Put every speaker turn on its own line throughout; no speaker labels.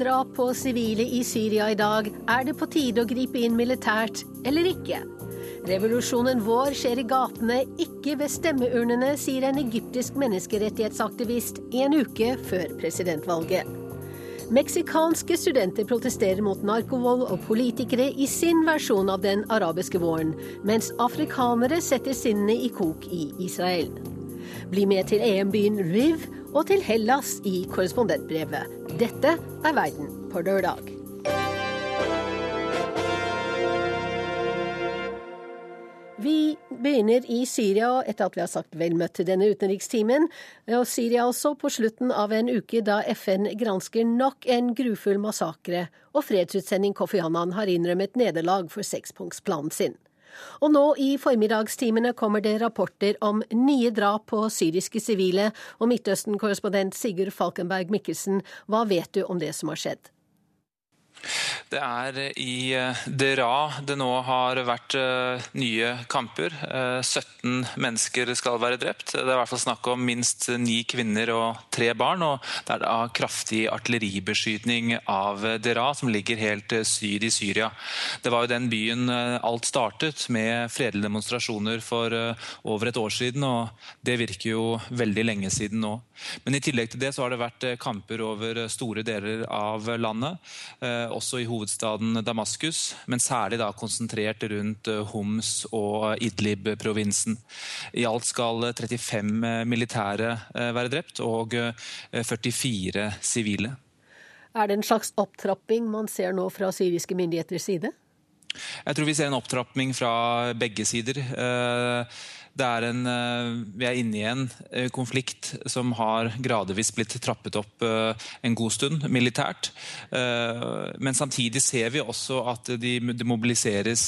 drap på sivile i Syria i dag. Er det på tide å gripe inn militært eller ikke? Revolusjonen vår skjer i gatene, ikke ved stemmeurnene, sier en egyptisk menneskerettighetsaktivist en uke før presidentvalget. Meksikanske studenter protesterer mot narkovold og politikere i sin versjon av den arabiske våren, mens afrikanere setter sinnene i kok i Israel. Bli med til EM-byen Riv og til Hellas i korrespondentbrevet. Dette er Verden på lørdag. Vi begynner i Syria etter at vi har sagt vel møtt til denne utenrikstimen. Og Syria også, på slutten av en uke da FN gransker nok en grufull massakre, og fredsutsending Kofi Annan har innrømmet nederlag for sekspunktsplanen sin. Og nå i formiddagstimene kommer det rapporter om nye drap på syriske sivile, og Midtøsten-korrespondent Sigurd Falkenberg Mikkelsen, hva vet du om det som har skjedd?
Det er i eh, Dera det nå har vært eh, nye kamper. 17 eh, mennesker skal være drept. Det er i hvert fall snakk om minst ni kvinner og tre barn. og Det er da kraftig artilleribeskytning av Dera, som ligger helt syd i Syria. Det var jo den byen alt startet, med fredelige demonstrasjoner for over et år siden. og Det virker jo veldig lenge siden nå. Men i tillegg til det så har det vært kamper over store deler av landet også i hovedstaden Damaskus, men særlig da konsentrert rundt eh, Homs og Idlib-provinsen. I alt skal 35 eh, militære eh, være drept og 44 sivile.
Er det en slags opptrapping man ser nå fra syriske myndigheters side?
Jeg tror vi ser en opptrapping fra begge sider. En, eh, vi er inne i en eh, konflikt som har gradvis blitt trappet opp eh, en god stund militært. Men samtidig ser vi også at det mobiliseres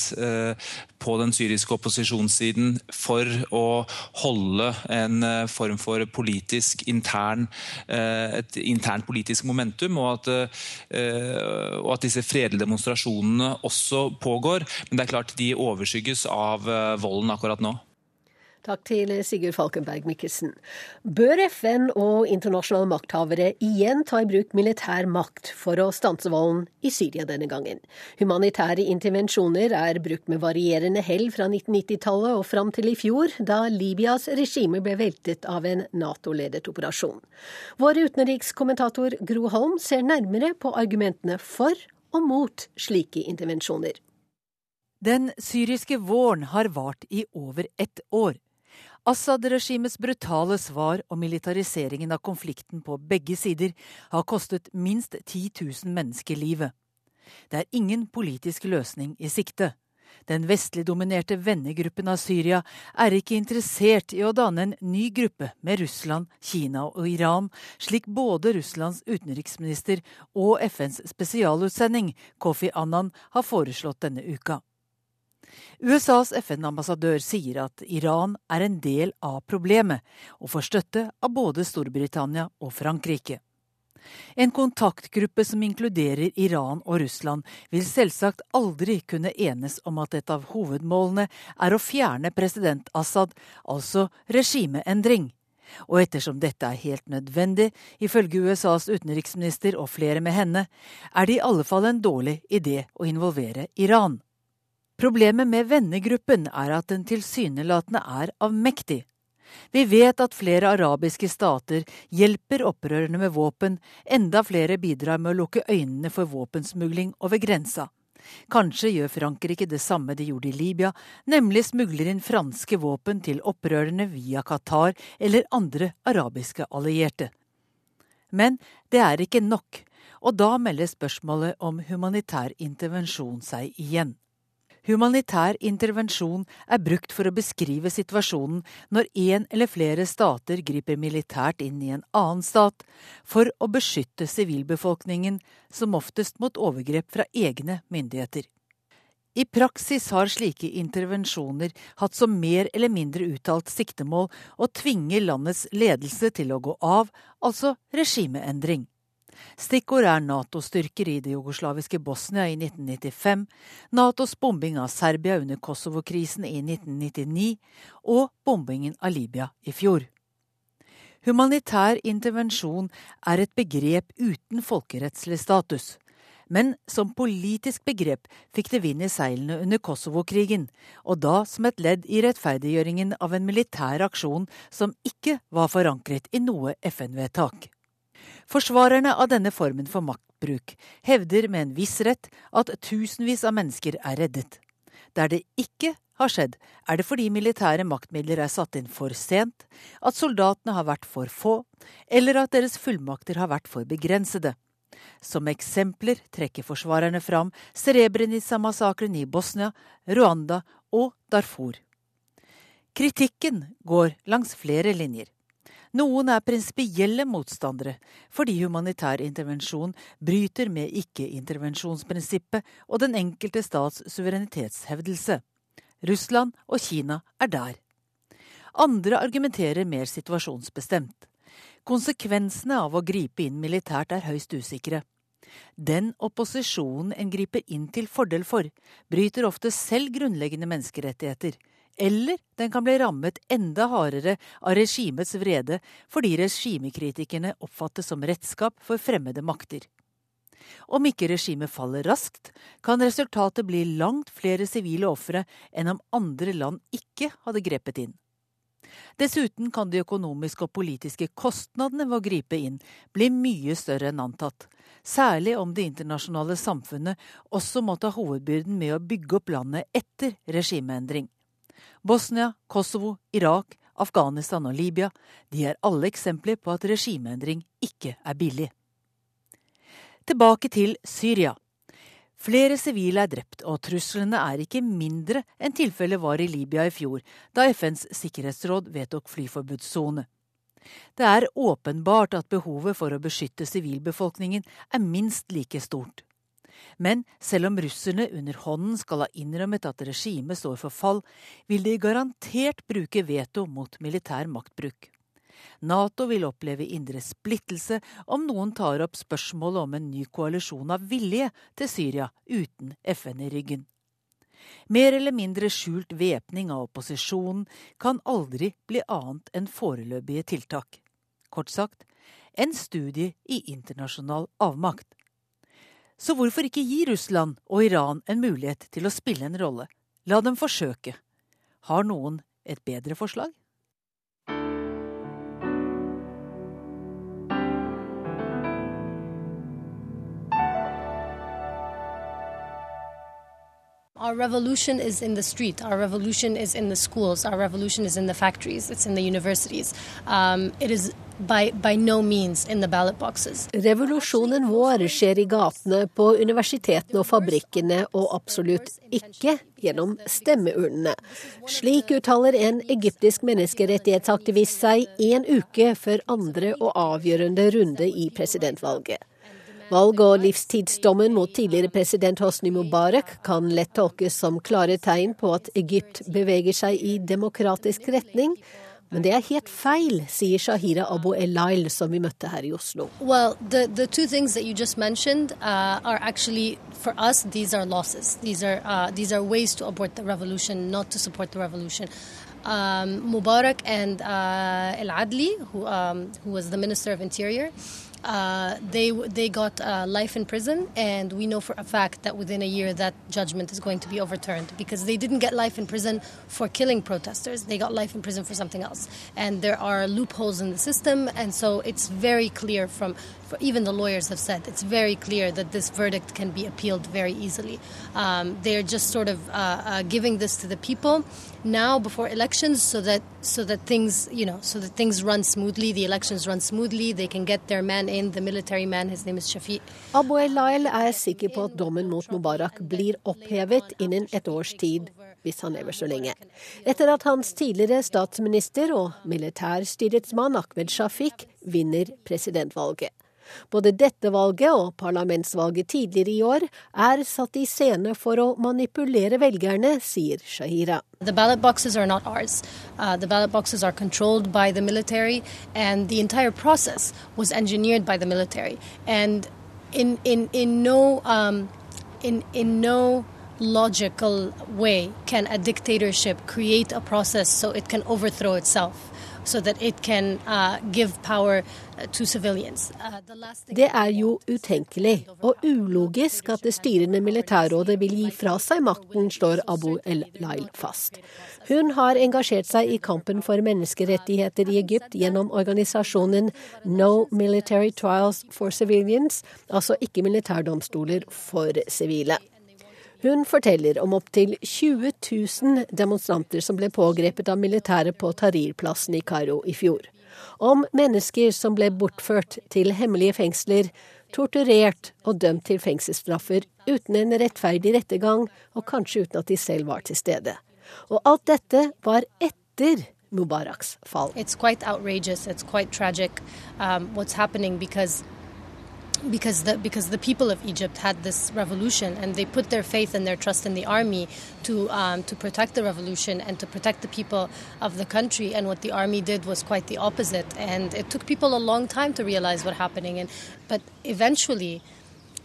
på den syriske opposisjonssiden for å holde en form for politisk intern, et internt politisk momentum, og at, og at disse fredelige demonstrasjonene også pågår. Men det er klart de overskygges av volden akkurat nå.
Takk til Sigurd Falkenberg Mikkelsen. Bør FN og internasjonale makthavere igjen ta i bruk militær makt for å stanse volden i Syria denne gangen? Humanitære intervensjoner er brukt med varierende hell fra 1990-tallet og fram til i fjor, da Libyas regime ble veltet av en Nato-ledet operasjon. Vår utenrikskommentator Gro Holm ser nærmere på argumentene for og mot slike intervensjoner.
Den syriske våren har vart i over ett år. Assad-regimets brutale svar og militariseringen av konflikten på begge sider har kostet minst 10 000 mennesker livet. Det er ingen politisk løsning i sikte. Den vestligdominerte vennegruppen av Syria er ikke interessert i å danne en ny gruppe med Russland, Kina og Iran, slik både Russlands utenriksminister og FNs spesialutsending Kofi Annan har foreslått denne uka. USAs FN-ambassadør sier at Iran er en del av problemet, og får støtte av både Storbritannia og Frankrike. En kontaktgruppe som inkluderer Iran og Russland, vil selvsagt aldri kunne enes om at et av hovedmålene er å fjerne president Assad, altså regimeendring. Og ettersom dette er helt nødvendig, ifølge USAs utenriksminister og flere med henne, er det i alle fall en dårlig idé å involvere Iran. Problemet med vennegruppen er at den tilsynelatende er avmektig. Vi vet at flere arabiske stater hjelper opprørerne med våpen, enda flere bidrar med å lukke øynene for våpensmugling over grensa. Kanskje gjør Frankrike det samme de gjorde i Libya, nemlig smugler inn franske våpen til opprørerne via Qatar eller andre arabiske allierte. Men det er ikke nok, og da melder spørsmålet om humanitær intervensjon seg igjen. Humanitær intervensjon er brukt for å beskrive situasjonen når én eller flere stater griper militært inn i en annen stat, for å beskytte sivilbefolkningen, som oftest mot overgrep fra egne myndigheter. I praksis har slike intervensjoner hatt som mer eller mindre uttalt siktemål å tvinge landets ledelse til å gå av, altså regimeendring. Stikkord er Nato-styrker i det jugoslaviske Bosnia i 1995, Natos bombing av Serbia under Kosovo-krisen i 1999 og bombingen av Libya i fjor. Humanitær intervensjon er et begrep uten folkerettslig status. Men som politisk begrep fikk det vind i seilene under Kosovo-krigen, og da som et ledd i rettferdiggjøringen av en militær aksjon som ikke var forankret i noe FN-vedtak. Forsvarerne av denne formen for maktbruk hevder med en viss rett at tusenvis av mennesker er reddet. Der det ikke har skjedd, er det fordi militære maktmidler er satt inn for sent, at soldatene har vært for få, eller at deres fullmakter har vært for begrensede. Som eksempler trekker forsvarerne fram Srebrenica-massakren i Bosnia, Rwanda og Darfur. Kritikken går langs flere linjer. Noen er prinsipielle motstandere fordi humanitær intervensjon bryter med ikke-intervensjonsprinsippet og den enkelte stats suverenitetshevdelse. Russland og Kina er der. Andre argumenterer mer situasjonsbestemt. Konsekvensene av å gripe inn militært er høyst usikre. Den opposisjonen en griper inn til fordel for, bryter ofte selv grunnleggende menneskerettigheter, eller den kan bli rammet enda hardere av regimets vrede fordi regimekritikerne oppfattes som redskap for fremmede makter. Om ikke regimet faller raskt, kan resultatet bli langt flere sivile ofre enn om andre land ikke hadde grepet inn. Dessuten kan de økonomiske og politiske kostnadene ved å gripe inn bli mye større enn antatt, særlig om det internasjonale samfunnet også må ta hovedbyrden med å bygge opp landet etter regimeendring. Bosnia, Kosovo, Irak, Afghanistan og Libya de er alle eksempler på at regimeendring ikke er billig. Tilbake til Syria. Flere sivile er drept, og truslene er ikke mindre enn tilfellet var i Libya i fjor, da FNs sikkerhetsråd vedtok flyforbudssone. Det er åpenbart at behovet for å beskytte sivilbefolkningen er minst like stort. Men selv om russerne under hånden skal ha innrømmet at regimet står for fall, vil de garantert bruke veto mot militær maktbruk. Nato vil oppleve indre splittelse om noen tar opp spørsmålet om en ny koalisjon av vilje til Syria uten FN i ryggen. Mer eller mindre skjult væpning av opposisjonen kan aldri bli annet enn foreløpige tiltak. Kort sagt en studie i internasjonal avmakt. Så hvorfor ikke gi Russland og Iran en mulighet til å spille en rolle? La dem forsøke. Har noen et bedre forslag?
Our revolution is in the street. Our revolution is in the schools. Our revolution is in the factories. It's in the universities. Um, it is by, by no means in the ballot boxes.
Revolusjonen vår skjer i gatene, på universitetene og fabrikkene, og absolutt ikke gjennom stemmeurnene. Slik uttaler en egyptisk menneskerettighetsaktivist seg en uke før andre og avgjørende runde i presidentvalget. Valg- og livstidsdommen mot tidligere president Hosni Mubarak kan lett tolkes som klare tegn på at Egypt beveger seg i demokratisk retning. Men det er helt feil, sier Shahira Abu El-Lail, som vi møtte her i Oslo.
Well, the, the two things that you uh, actually, for us, these are losses. These are, uh, these are ways to abort the revolution, not. Um, Mubarak and uh, El Adli, who, um, who was the uh, they they got uh, life in prison, and we know for a fact that within a year that judgment is going to be overturned because they didn't get life in prison for killing protesters; they got life in prison for something else. And there are loopholes in the system, and so it's very clear from even the lawyers have said it's very clear that this verdict can be appealed very easily. Um, they're just sort of uh, uh, giving this to the people now before elections, so that so that things you know so that things run smoothly. The elections run smoothly. They can get their man in, the military man. His name is Shafi.
Abu El-Lail er sikker på at dommen mot Mubarak blir opphevet innen et års tid hvis han lever så lenge. Etter at hans tidligere statsminister og militærstyretsmann Ahmed Shafiq vinner presidentvalget. Både dette valget og parlamentsvalget tidligere i år er satt i scene for å manipulere velgerne, sier Shahira.
The ballot boxes are not ours. Uh, the ballot boxes are controlled by the military, and the entire process was engineered by the military. And in in in no um, in in no logical way can a dictatorship create a process so it can overthrow itself.
Det er jo utenkelig og ulogisk at det styrende militærrådet vil gi fra seg makten, står Abu El-Lail fast. Hun har engasjert seg i kampen for menneskerettigheter i Egypt gjennom organisasjonen No Military Trials for Civilians, altså ikke militærdomstoler for sivile. Hun forteller om opptil 20 000 demonstranter som ble pågrepet av militæret på Tahrir-plassen i Kairo i fjor. Om mennesker som ble bortført til hemmelige fengsler, torturert og dømt til fengselsstraffer uten en rettferdig rettergang, og kanskje uten at de selv var til stede. Og alt dette var etter Mubaraks fall.
It's quite outrageous. It's quite tragic um, what's happening because because the because the people of Egypt had this revolution and they put their faith and their trust in the army to um, to protect the revolution and to protect the people of the country. And what the army did was quite the opposite. And it took people a long time to realize what happening. And but eventually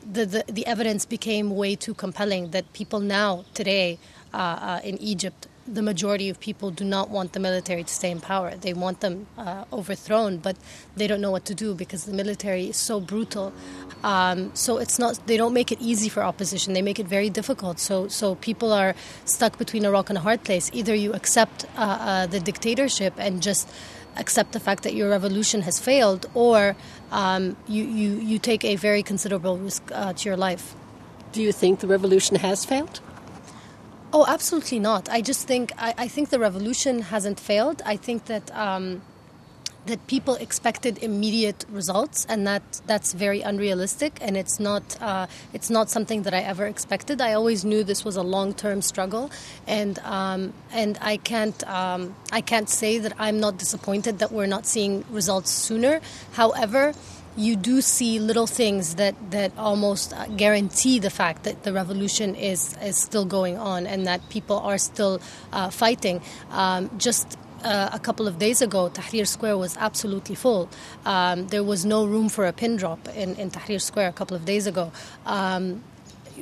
the, the, the evidence became way too compelling that people now today uh, uh, in Egypt the majority of people do not want the military to stay in power. They want them uh, overthrown, but they don't know what to do because the military is so brutal. Um, so it's not. They don't make it easy for opposition. They make it very difficult. So so people are stuck between a rock and a hard place. Either you accept uh, uh, the dictatorship and just accept the fact that your revolution has failed, or um, you, you you take a very considerable risk uh, to your life.
Do you think the revolution has failed?
Oh, absolutely not. I just think I, I think the revolution hasn't failed. I think that um, that people expected immediate results, and that that's very unrealistic. And it's not uh, it's not something that I ever expected. I always knew this was a long term struggle, and um, and I can't um, I can't say that I'm not disappointed that we're not seeing results sooner. However you do see little things that, that almost uh, guarantee the fact that the revolution is, is still going on and that people are still uh, fighting. Um, just uh, a couple of days ago, Tahrir Square was absolutely full. Um, there was no room for a pin drop in, in Tahrir Square a couple of days ago. Um,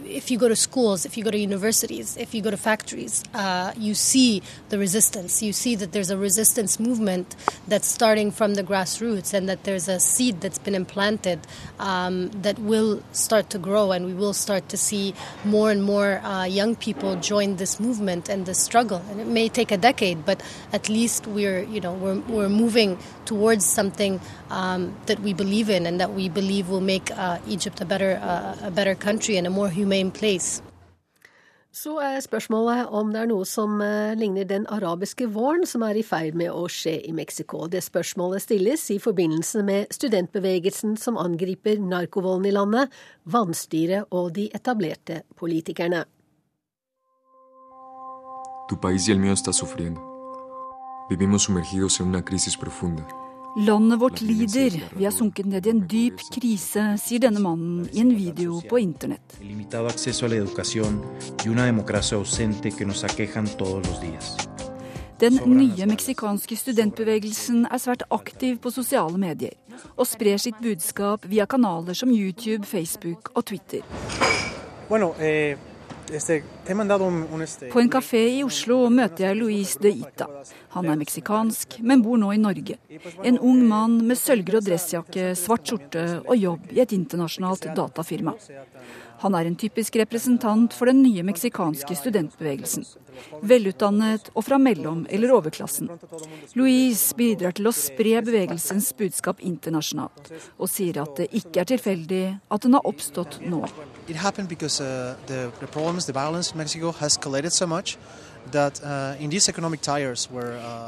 if you go to schools, if you go to universities, if you go to factories, uh, you see the resistance. You see that there's a resistance movement that's starting from the grassroots and that there's a seed that's been implanted um, that will start to grow, and we will start to see more and more uh, young people join this movement and this struggle. And it may take a decade, but at least we're, you know, we're, we're moving towards something um, that we believe in and that we believe will make uh, Egypt a better, uh, a better country and a more humane place.
Så er spørsmålet om det er noe som uh, ligner den arabiske våren som er i ferd med å skje i Mexico. Det spørsmålet stilles i forbindelse med studentbevegelsen som angriper narkovolden i landet, vanstyret og de etablerte politikerne.
Tu país y el mío está sufriendo. Vivimos sumergidos en una crisis profunda.
Landet vårt lider, vi har sunket ned i en dyp krise, sier denne mannen i en video på internett. Den nye meksikanske studentbevegelsen er svært aktiv på sosiale medier, og sprer sitt budskap via kanaler som YouTube, Facebook og Twitter. Bueno, eh på en kafé i Oslo møter jeg Luis de Ita. Han er meksikansk, men bor nå i Norge. En ung mann med sølvgrå dressjakke, svart skjorte og jobb i et internasjonalt datafirma. Han er en typisk representant for den nye meksikanske studentbevegelsen. Velutdannet og fra mellom- eller overklassen. Louise bidrar til å spre bevegelsens budskap internasjonalt, og sier at det ikke er tilfeldig at den har oppstått nå.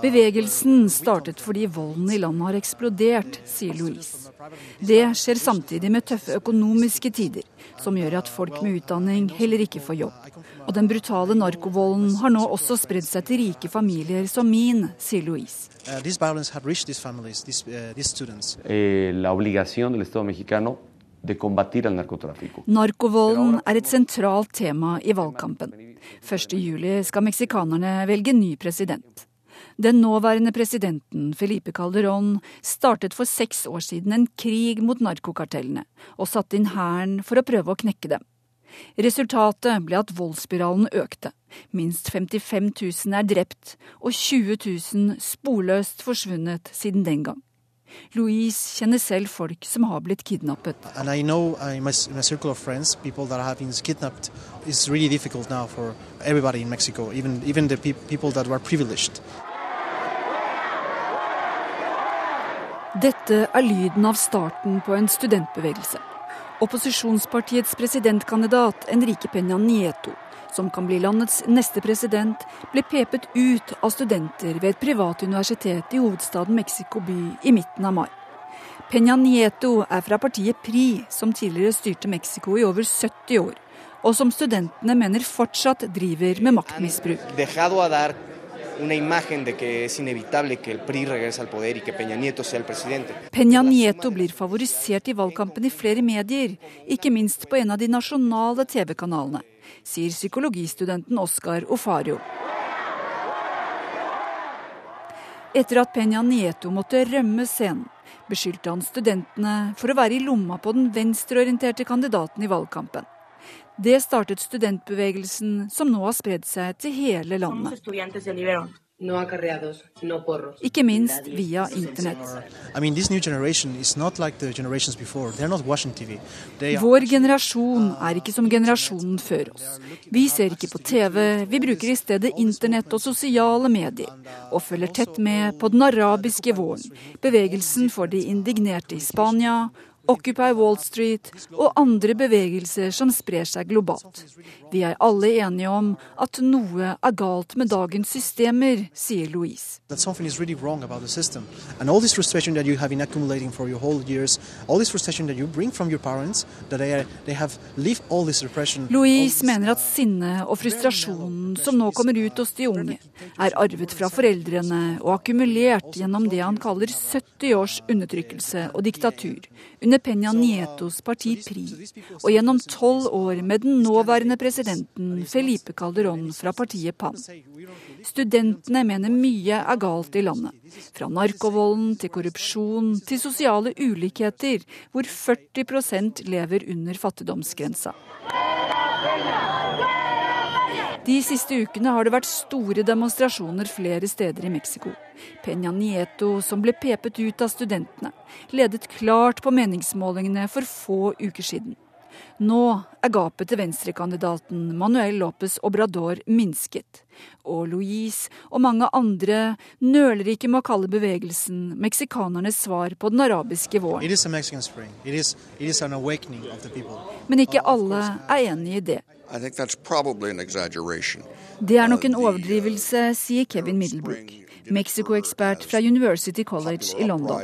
Bevegelsen startet fordi volden i landet har eksplodert, sier Louise. Det skjer samtidig med tøffe økonomiske tider, som gjør at folk med utdanning heller ikke får jobb. Og den brutale narkovolden har nå også spredd seg til rike familier som min, sier Louise. Uh, eh, Narkovolden er et sentralt tema i valgkampen. 1.7 skal meksikanerne velge ny president. Den nåværende presidenten, Felipe Calderón, startet for seks år siden en krig mot narkokartellene, og satte inn hæren for å prøve å knekke dem. Resultatet ble at voldsspiralen økte. Minst 55 000 er drept og 20 000 sporløst forsvunnet siden den gang. Louise kjenner selv folk som har blitt kidnappet.
I know uh, my, my friends, people that have been kidnapped, really difficult now for everybody in Mexico, even, even pe people that were privileged.
Dette er lyden av starten på en studentbevegelse. Opposisjonspartiets presidentkandidat Enrique Peña Nieto, som kan bli landets neste president, ble pepet ut av studenter ved et privat universitet i hovedstaden Mexico by i midten av mai. Peña Nieto er fra partiet PRI, som tidligere styrte Mexico i over 70 år, og som studentene mener fortsatt driver med maktmisbruk una imagen de que es inevitable que el PRI regrese al poder y que Peña Nieto sea el presidente. Peña Nieto blir favorisert i valgkampen i flere medier, ikke minst på en av de nasjonale TV-kanalene, sier psykologistudenten Oscar Ofario. Etter at Peña Nieto måtte rømme scenen, beskyldte han studentene for å være i lomma på den venstreorienterte kandidaten i valgkampen. Det startet studentbevegelsen, som nå har spredd seg til hele landet. Ikke minst via internett. Vår generasjon er ikke som generasjonen før oss. Vi ser ikke på TV, vi bruker i stedet internett og sosiale medier, og følger tett med på den arabiske våren, bevegelsen for de indignerte i Spania, Occupy Wall Street og andre bevegelser som sprer seg globalt. Vi er alle enige om at noe er galt med dagens systemer, sier Louise. Really Louise mener at sinnet og frustrasjonen som nå kommer ut hos de unge, er arvet fra foreldrene og akkumulert gjennom det han kaller 70 års undertrykkelse og diktatur under Peña Nietos parti PRI, og gjennom tolv år med den nåværende presidenten Felipe Calderón fra partiet PAN. Studentene mener mye er galt i landet. Fra narkovolden til korrupsjon til sosiale ulikheter, hvor 40% lever under fattigdomsgrensa. De siste ukene har det vært store demonstrasjoner flere steder i Mexico. Peña Nieto, som ble pepet ut av studentene, ledet klart på meningsmålingene for få uker siden. Nå er gapet til venstrekandidaten Manuel Lopez Obrador minsket, og Louise og mange andre nøler ikke med å kalle bevegelsen meksikanernes svar på den arabiske våren. Men ikke alle er enig i det. Det er nok en overdrivelse, sier Kevin Middlebrook. Mexico-ekspert fra University College i London.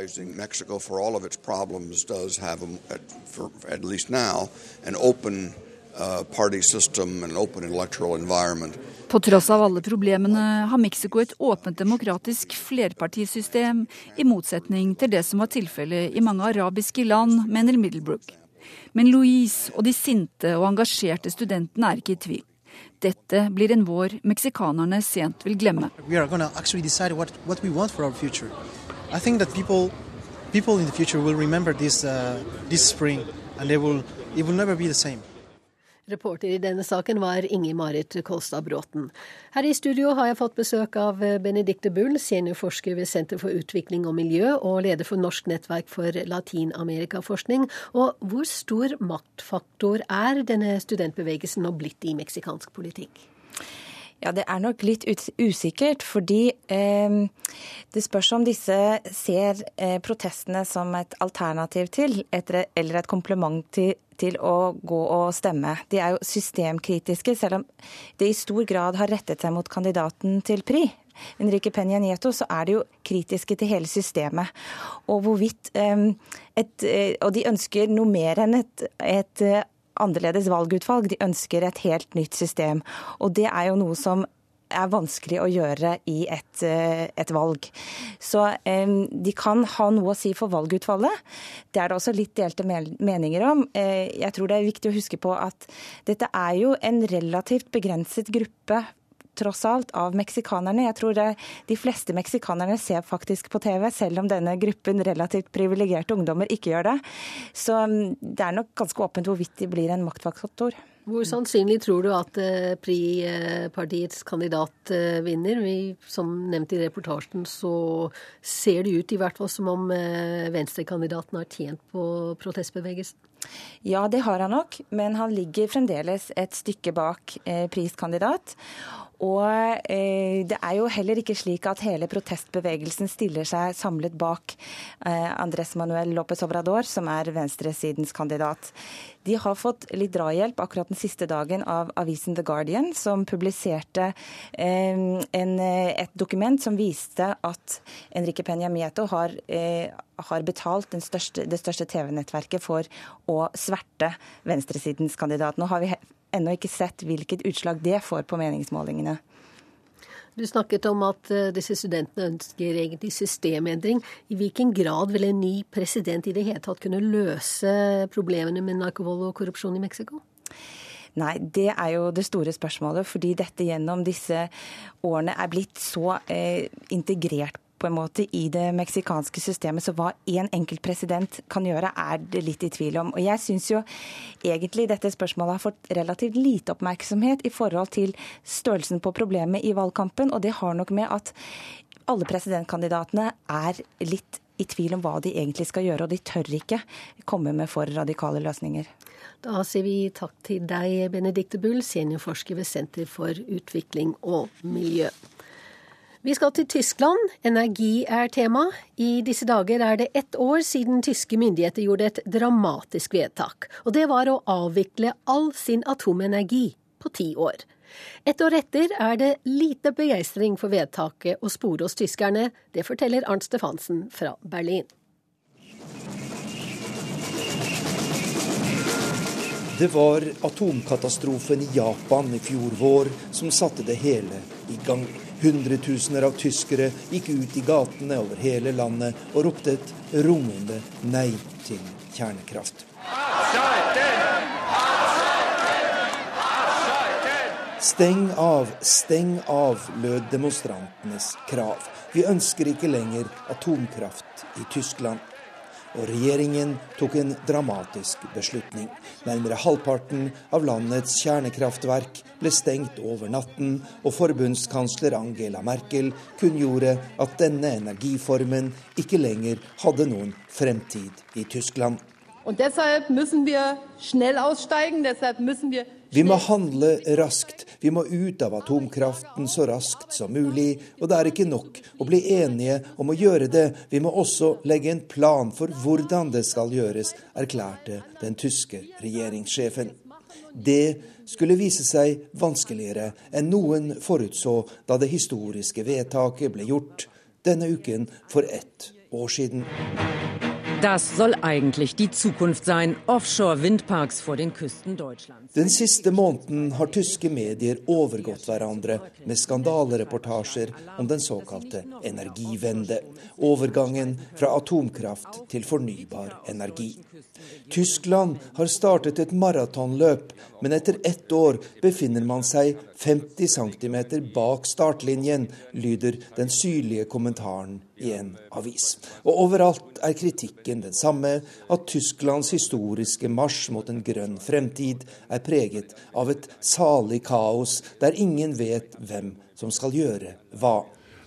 På tross av alle problemene har Mexico et åpent demokratisk flerpartisystem, i motsetning til det som var tilfellet i mange arabiske land, mener Middlebrook. Men Louise og de sinte og engasjerte studentene er ikke i tvil. Dette blir en vår meksikanerne sent vil glemme. People people this, uh, this spring, they will, it will never be the same. Reporter i denne saken var Inger-Marit Kolstad Bråten. Her i studio har jeg fått besøk av Benedicte Bull, seniorforsker ved Senter for utvikling og miljø og leder for Norsk nettverk for latinamerikaforskning. Og hvor stor maktfaktor er denne studentbevegelsen nå blitt i meksikansk politikk?
Ja, Det er nok litt usikkert, fordi eh, det spørs om disse ser eh, protestene som et alternativ til, et, eller et kompliment til, til, å gå og stemme. De er jo systemkritiske, selv om det i stor grad har rettet seg mot kandidaten til PRI. Enrique Peña Nieto, så er de jo kritiske til hele systemet. Og hvorvidt eh, et, eh, Og de ønsker noe mer enn et, et annerledes valgutvalg. De ønsker et helt nytt system. Og det er jo noe som er vanskelig å gjøre i et, eh, et valg. Så eh, de kan ha noe å si for valgutfallet. Det er det også litt delte meninger om. Eh, jeg tror det er viktig å huske på at dette er jo en relativt begrenset gruppe tross alt av meksikanerne. Jeg tror det, de fleste meksikanerne ser faktisk på TV, selv om denne gruppen relativt privilegerte ungdommer ikke gjør det. Så mm, det er nok ganske åpent hvorvidt de blir en maktfaktor.
Hvor sannsynlig tror du at eh, PRI-partiets kandidat eh, vinner? Vi, som nevnt i reportasjen, så ser det ut i hvert fall som om eh, venstrekandidaten har tjent på protestbevegelsen.
Ja, det har han nok, men han ligger fremdeles et stykke bak eh, priskandidat. Og eh, det er jo heller ikke slik at hele protestbevegelsen stiller seg samlet bak eh, Andrés Manuel López Obrador, som er venstresidens kandidat. De har fått litt drahjelp akkurat den siste dagen av avisen The Guardian, som publiserte eh, en, et dokument som viste at Enrique Peña Mieto har, eh, har betalt største, det største TV-nettverket for å sverte venstresidens kandidat. Nå har vi ennå ikke sett hvilket utslag det får på meningsmålingene.
Du snakket om at eh, disse studentene ønsker egentlig systemendring. I hvilken grad vil en ny president i det hele tatt kunne løse problemene med narkovold og korrupsjon i Mexico?
Nei, det er jo det store spørsmålet. Fordi dette gjennom disse årene er blitt så eh, integrert på en måte i det meksikanske systemet. Så hva én enkelt president kan gjøre, er det litt i tvil om. Og jeg syns jo egentlig dette spørsmålet har fått relativt lite oppmerksomhet i forhold til størrelsen på problemet i valgkampen, og det har nok med at alle presidentkandidatene er litt i tvil om hva de egentlig skal gjøre, og de tør ikke komme med for radikale løsninger.
Da sier vi takk til deg, Benedicte Bull, seniorforsker ved Senter for utvikling og miljø. Vi skal til Tyskland. Energi er tema. I disse dager er det ett år siden tyske myndigheter gjorde et dramatisk vedtak. Og det var å avvikle all sin atomenergi på ti år. Et år etter er det lite begeistring for vedtaket å spore hos tyskerne. Det forteller Arnt Stefansen fra Berlin.
Det var atomkatastrofen i Japan i fjor vår som satte det hele i gang. Hundretusener av tyskere gikk ut i gatene over hele landet og ropte et rungende nei til kjernekraft. Steng av, steng av, lød demonstrantenes krav. Vi ønsker ikke lenger atomkraft i Tyskland og regjeringen tok en dramatisk beslutning. Nærmere halvparten av landets kjernekraftverk ble stengt over natten, og forbundskansler Angela Merkel kunngjorde at denne energiformen ikke lenger hadde noen fremtid i Tyskland.
Og deshalb müssen wir schnell aussteigen, deshalb müssen wir
vi må handle raskt. Vi må ut av atomkraften så raskt som mulig. Og det er ikke nok å bli enige om å gjøre det. Vi må også legge en plan for hvordan det skal gjøres, erklærte den tyske regjeringssjefen. Det skulle vise seg vanskeligere enn noen forutså da det historiske vedtaket ble gjort denne uken for ett år siden.
Das soll eigentlich die Zukunft sein. Offshore-Windparks vor den Küsten Deutschlands.
Den siste måneden har tyske medier overgått hverandre med skandalereportasjer om den såkalte energivende. Overgangen fra atomkraft til fornybar energi. Tyskland har startet et maratonløp, men etter ett år befinner man seg 50 cm bak startlinjen, lyder den syrlige kommentaren i en avis. Og overalt er kritikken den samme, at Tysklands historiske marsj mot en grønn fremtid er preget av et salig kaos der ingen vet hvem som skal gjøre hva.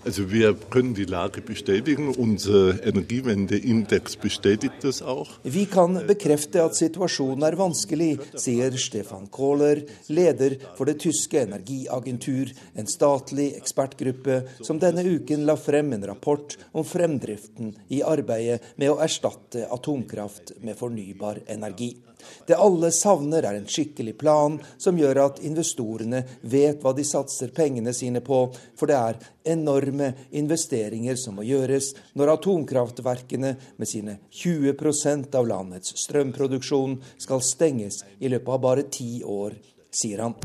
Also wir können die Lage bestätigen. Unser Energiewendeindex bestätigt das auch.
Vi kan bekrefte at situasjonen er vanskelig, sier Stefan Kohler, leder for det tyske energiagentur, en statlig ekspertgruppe som denne uken la frem en rapport om fremdriften i arbeidet med å erstatte atomkraft med fornybar energi. Det alle savner, er en skikkelig plan som gjør at investorene vet hva de satser pengene sine på, for det er enorme investeringer som må gjøres når atomkraftverkene med sine 20% av landets strømproduksjon skal stenges i løpet av bare ti år, sier han.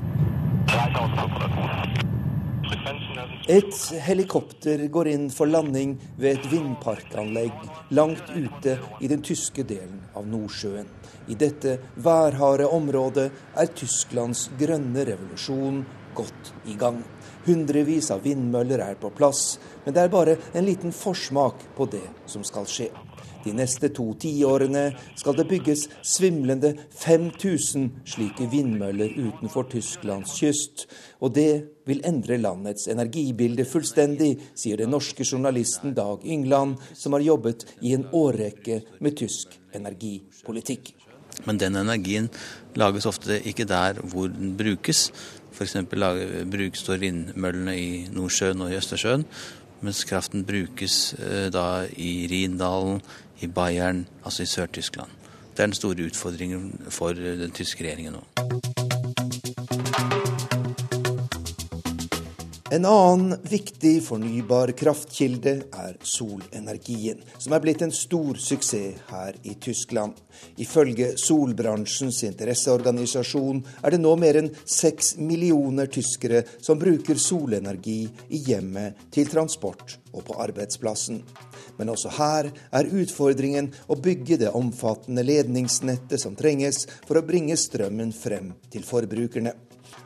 Et helikopter går inn for landing ved et vindparkanlegg langt ute i den tyske delen av Nordsjøen. I dette værharde området er Tysklands grønne revolusjon godt i gang. Hundrevis av vindmøller er på plass, men det er bare en liten forsmak på det som skal skje. De neste to tiårene skal det bygges svimlende 5000 slike vindmøller utenfor Tysklands kyst. Og det vil endre landets energibilde fullstendig, sier den norske journalisten Dag Yngland, som har jobbet i en årrekke med tysk energipolitikk.
Men den energien lages ofte ikke der hvor den brukes. F.eks. brukes vindmøllene i Nordsjøen og i Østersjøen, mens kraften brukes eh, da i Rindalen, i Bayern, altså i Sør-Tyskland. Det er den store utfordringen for eh, den tyske regjeringen nå.
En annen viktig fornybar kraftkilde er solenergien, som er blitt en stor suksess her i Tyskland. Ifølge solbransjens interesseorganisasjon er det nå mer enn seks millioner tyskere som bruker solenergi i hjemmet, til transport og på arbeidsplassen. Men også her er utfordringen å bygge det omfattende ledningsnettet som trenges for å bringe strømmen frem til forbrukerne.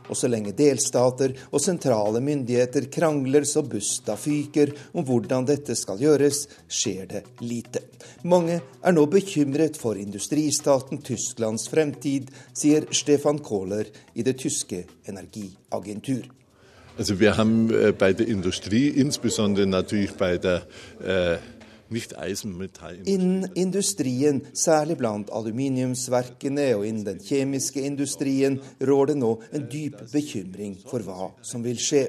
Og så lenge delstater og sentrale myndigheter krangler så busta fyker om hvordan dette skal gjøres, skjer det lite. Mange er nå bekymret for industristaten Tysklands fremtid, sier Stefan Kohler i det tyske energiagentur.
Also wir haben äh, bei der Industrie, insbesondere natürlich bei der äh
Innen industrien, særlig blant aluminiumsverkene og innen den kjemiske industrien, rår det nå en dyp bekymring for hva som vil skje.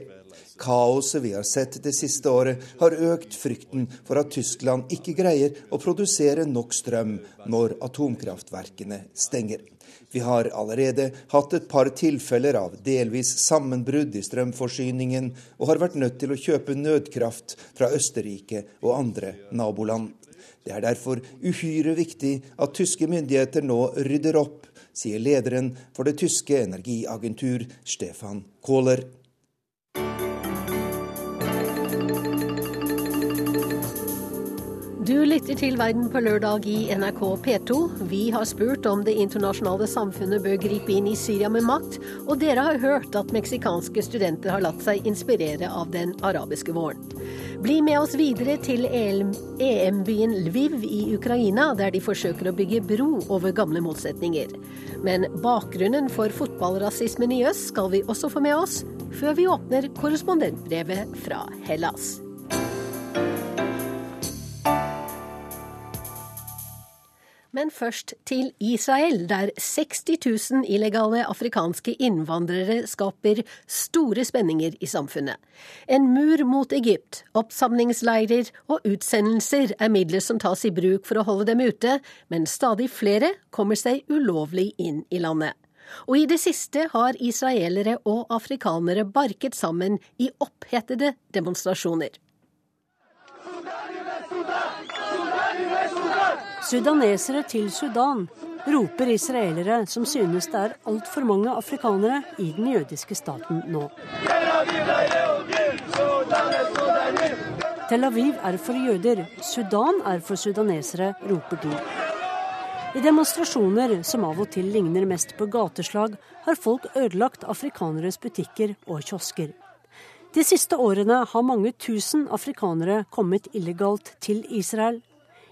Kaoset vi har sett det siste året, har økt frykten for at Tyskland ikke greier å produsere nok strøm når atomkraftverkene stenger. Vi har allerede hatt et par tilfeller av delvis sammenbrudd i strømforsyningen, og har vært nødt til å kjøpe nødkraft fra Østerrike og andre naboland. Det er derfor uhyre viktig at tyske myndigheter nå rydder opp, sier lederen for det tyske energiagentur Stefan Kohler.
Du lytter til Verden på lørdag i NRK P2. Vi har spurt om det internasjonale samfunnet bør gripe inn i Syria med makt, og dere har hørt at meksikanske studenter har latt seg inspirere av den arabiske våren. Bli med oss videre til EM-byen Lviv i Ukraina, der de forsøker å bygge bro over gamle motsetninger. Men bakgrunnen for fotballrasismen i øst skal vi også få med oss, før vi åpner korrespondentbrevet fra Hellas. Men først til Israel, der 60 000 illegale afrikanske innvandrere skaper store spenninger i samfunnet. En mur mot Egypt, oppsamlingsleirer og utsendelser er midler som tas i bruk for å holde dem ute, men stadig flere kommer seg ulovlig inn i landet. Og i det siste har israelere og afrikanere barket sammen i opphetede demonstrasjoner.
Sudanesere til Sudan, roper israelere som synes det er altfor mange afrikanere i den jødiske staten nå. Tel Aviv er for jøder, Sudan er for sudanesere, roper de. I demonstrasjoner som av og til ligner mest på gateslag, har folk ødelagt afrikaneres butikker og kiosker. De siste årene har mange tusen afrikanere kommet illegalt til Israel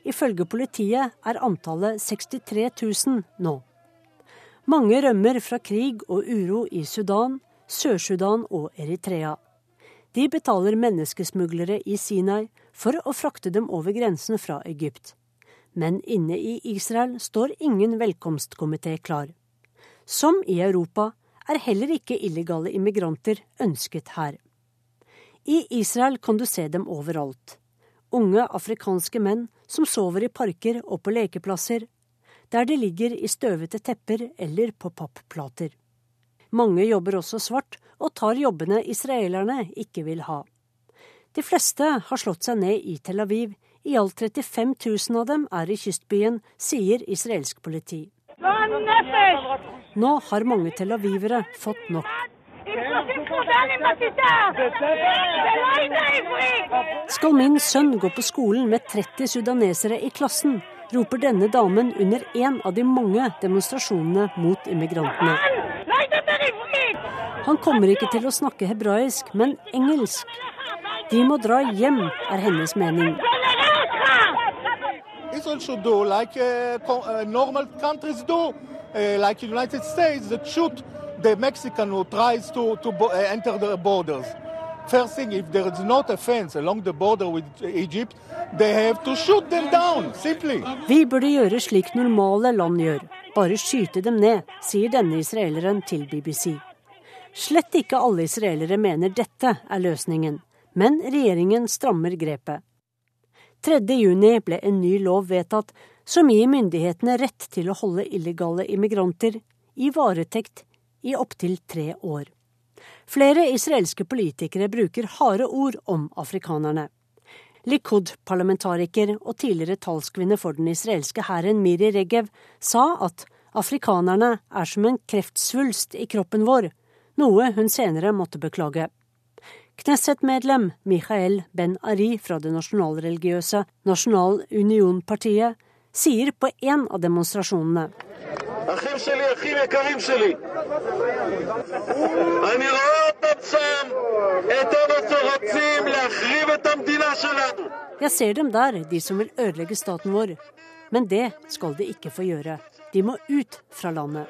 Ifølge politiet er antallet 63 000 nå. Mange rømmer fra krig og uro i Sudan, Sør-Sudan og Eritrea. De betaler menneskesmuglere i Sinai for å frakte dem over grensen fra Egypt. Men inne i Israel står ingen velkomstkomité klar. Som i Europa er heller ikke illegale immigranter ønsket her. I Israel kan du se dem overalt unge afrikanske menn som sover i parker og på lekeplasser, der de ligger i støvete tepper eller på papplater. Mange jobber også svart og tar jobbene israelerne ikke vil ha. De fleste har slått seg ned i Tel Aviv. I alt 35 000 av dem er i kystbyen, sier israelsk politi. Nå har mange tel avivere fått nok. Skal min sønn gå på skolen med 30 sudanesere i klassen, roper denne damen under en av de mange demonstrasjonene mot immigrantene. Han kommer ikke til å snakke hebraisk, men engelsk. De må dra hjem, er hennes mening.
Israel should do, like uh, uh, normal countries do, uh, like United the Mexican who tries to, to enter the borders. First thing, if there is not a fence along the border with Egypt, they have to shoot them down, simply.
Vi burde gjøre slik normale land gjør, bare skyte dem ned, sier denne israeleren til BBC. Slett ikke alle israelere mener dette er løsningen, men regjeringen strammer grepet. 3.6 ble en ny lov vedtatt som gir myndighetene rett til å holde illegale immigranter i varetekt i opptil tre år. Flere israelske politikere bruker harde ord om afrikanerne. Likud-parlamentariker og tidligere talskvinne for den israelske hæren Miri Regev sa at afrikanerne er som en kreftsvulst i kroppen vår, noe hun senere måtte beklage. Knesset-medlem Michael Ben-Ari fra det nasjonalreligiøse Nasjonal Union-partiet sier på en av demonstrasjonene אחים שלי, אחים יקרים שלי. אני רואה אותם שם, את אלה שרוצים להחריב את המדינה שלנו. Jeg ser dem der, de som vil ødelegge staten vår. Men det skal de ikke få gjøre. De må ut fra landet.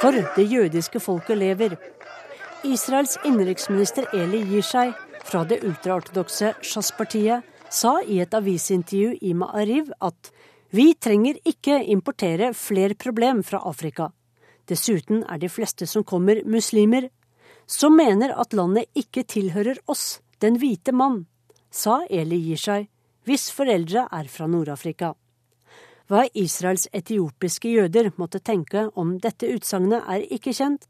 For det jødiske folket lever. Israels innenriksminister Eli gir seg fra det ultraortodokse Shas-partiet sa i et avisintervju i Ma'ariv at vi trenger ikke importere flere problem fra Afrika. Dessuten er de fleste som kommer, muslimer, som mener at landet ikke tilhører oss, den hvite mann, sa Eli Yishai, hvis foreldre er fra Nord-Afrika. Hva Israels etiopiske jøder måtte tenke om dette utsagnet, er ikke kjent,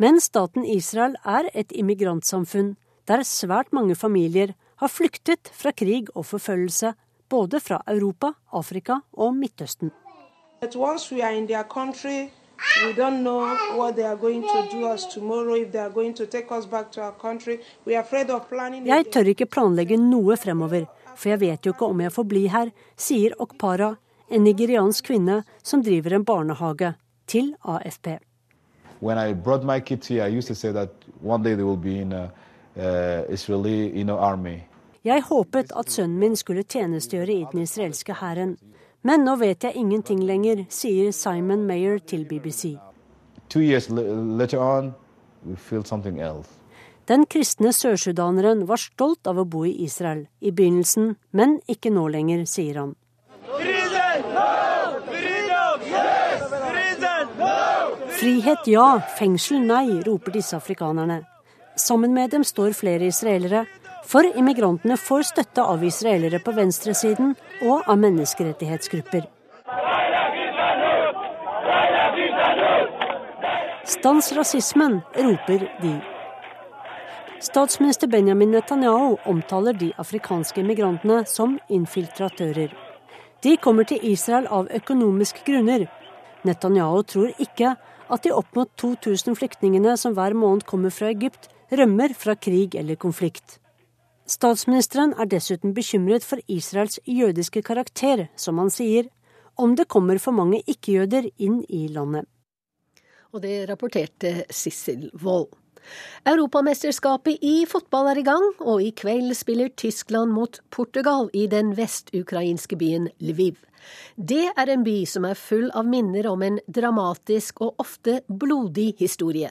men staten Israel er et immigrantsamfunn der svært mange familier har flyktet fra krig og forfølgelse, både fra Europa, Afrika og Midtøsten. We don't know what they are going to do us tomorrow, if they are going to take us back to our country. We are afraid of planning. Jeg tør ikke planlegge noe fremover, for jeg vet jo ikke om jeg får bli her, sier Okpara, en nigeriansk kvinne som driver en barnehage, til AFP. When I brought my kids here, I used to say that one day they will be in a, uh, Israeli you know, army. Jeg håpet at sønnen min skulle tjenestegjøre i den israelske hæren. Men nå vet jeg ingenting lenger, sier Simon Mayer til BBC. Den kristne sørsudaneren var stolt av å bo i Israel i begynnelsen, men ikke nå lenger, sier han. Frihet ja, fengsel nei, roper disse afrikanerne. Sammen med dem står flere israelere, for immigrantene får støtte av israelere på venstresiden og av menneskerettighetsgrupper. Stans rasismen, roper de. Statsminister Benjamin Netanyahu omtaler de afrikanske migrantene som infiltratører. De kommer til Israel av økonomiske grunner. Netanyahu tror ikke at de opp mot 2000 flyktningene som hver måned kommer fra Egypt, rømmer fra krig eller konflikt. Statsministeren er dessuten bekymret for Israels jødiske karakter, som han sier, om det kommer for mange ikke-jøder inn i landet.
Og det rapporterte Sissel Wold. Europamesterskapet i fotball er i gang, og i kveld spiller Tyskland mot Portugal i den vestukrainske byen Lviv. Det er en by som er full av minner om en dramatisk og ofte blodig historie.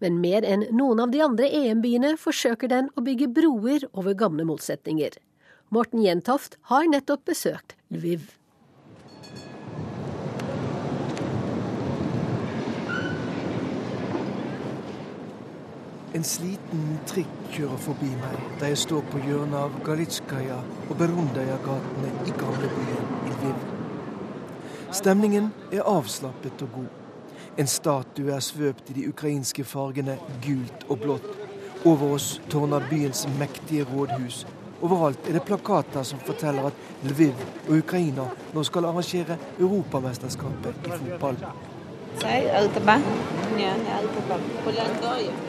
Men mer enn noen av de andre EM-byene forsøker den å bygge broer over gamle motsetninger. Morten Jentoft har nettopp besøkt Lviv.
En sliten trikk kjører forbi meg da jeg står på hjørnet av Galitskaja og Berundaja-gatene i gamlebyen Lviv. Stemningen er avslappet og god. En statue er svøpt i de ukrainske fargene gult og blått. Over oss tårner byens mektige rådhus. Overalt er det plakater som forteller at Lviv og Ukraina nå skal arrangere Europamesterskapet i fotball.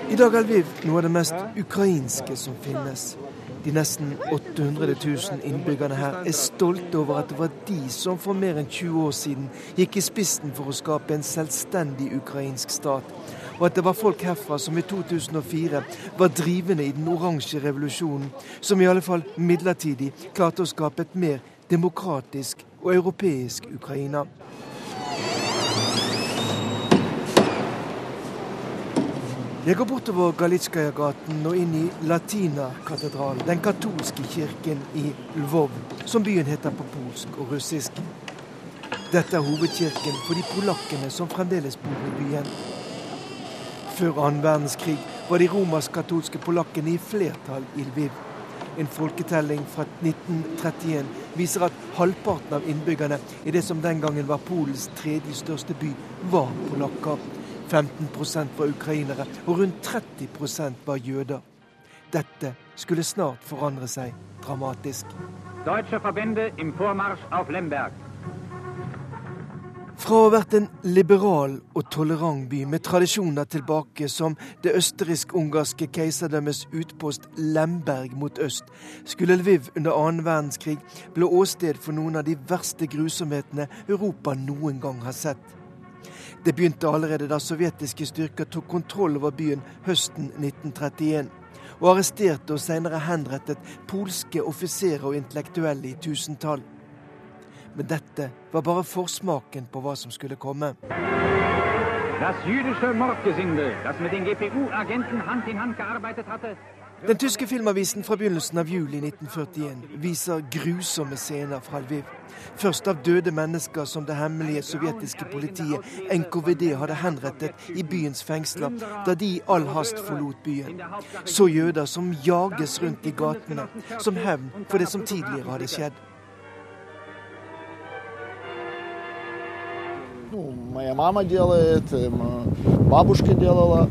I dag er Lviv noe av det mest ukrainske som finnes. De nesten 800 000 innbyggerne her er stolte over at det var de som for mer enn 20 år siden gikk i spissen for å skape en selvstendig ukrainsk stat, og at det var folk herfra som i 2004 var drivende i den oransje revolusjonen, som i alle fall midlertidig klarte å skape et mer demokratisk og europeisk Ukraina. Jeg går bortover Galitskaja-gaten og inn i Latina-katedralen, den katolske kirken i Lvov, som byen heter på polsk og russisk. Dette er hovedkirken for de polakkene som fremdeles bor i byen. Før annen verdenskrig var de romersk-katolske polakkene i flertall i Lviv. En folketelling fra 1931 viser at halvparten av innbyggerne i det som den gangen var Polens tredje største by, var polakker. 15% var ukrainere, og rundt 30% var jøder. Dette skulle snart forandre seg dramatisk. Fra å ha vært en liberal og tolerant by med tradisjoner tilbake som det østerriksk-ungarske keiserdømmets utpost Lemberg mot øst, skulle Lviv under annen verdenskrig bli åsted for noen av de verste grusomhetene Europa noen gang har sett. Det begynte allerede da sovjetiske styrker tok kontroll over byen høsten 1931, og arresterte og senere henrettet polske offiserer og intellektuelle i tusentall. Men dette var bare forsmaken på hva som skulle komme. Das jüdische Mordgesindel, das mit den GPU-Agenten Hand in Hand gearbeitet hatte, den tyske filmavisen fra begynnelsen av juli 1941 viser grusomme scener fra Lviv. Først av døde mennesker som det hemmelige sovjetiske politiet NKVD hadde henrettet i byens fengsler da de i all hast forlot byen. Så jøder som jages rundt i gatene som hevn for det som tidligere hadde skjedd.
Ну, моя мама делает, бабушка делала.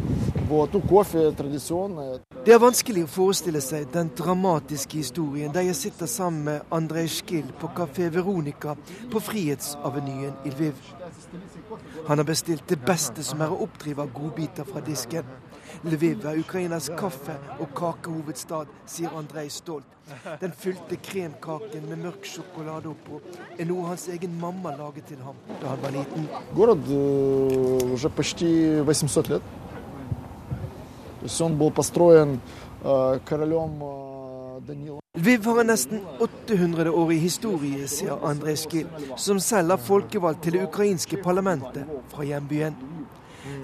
Вот, ну, кофе традиционное.
Det er vanskelig å forestille seg den dramatiske historien der jeg sitter sammen med Andrej Skill på Kafé Veronica på Frihetsavenyen i Lviv. Han har bestilt det beste som er å oppdrive av godbiter fra disken. Lviv er Ukrainas kaffe- og kakehovedstad, sier Andrej stolt. Den fylte kremkaken med mørk sjokolade oppå er noe hans egen mamma laget til ham da han var liten.
Город э, уже почти 800 лет. То есть он был построен э, королем э, Данилом.
Lviv har en nesten 800-årig historie, sier Andrej Skil, som selv er folkevalgt til det ukrainske parlamentet fra hjembyen.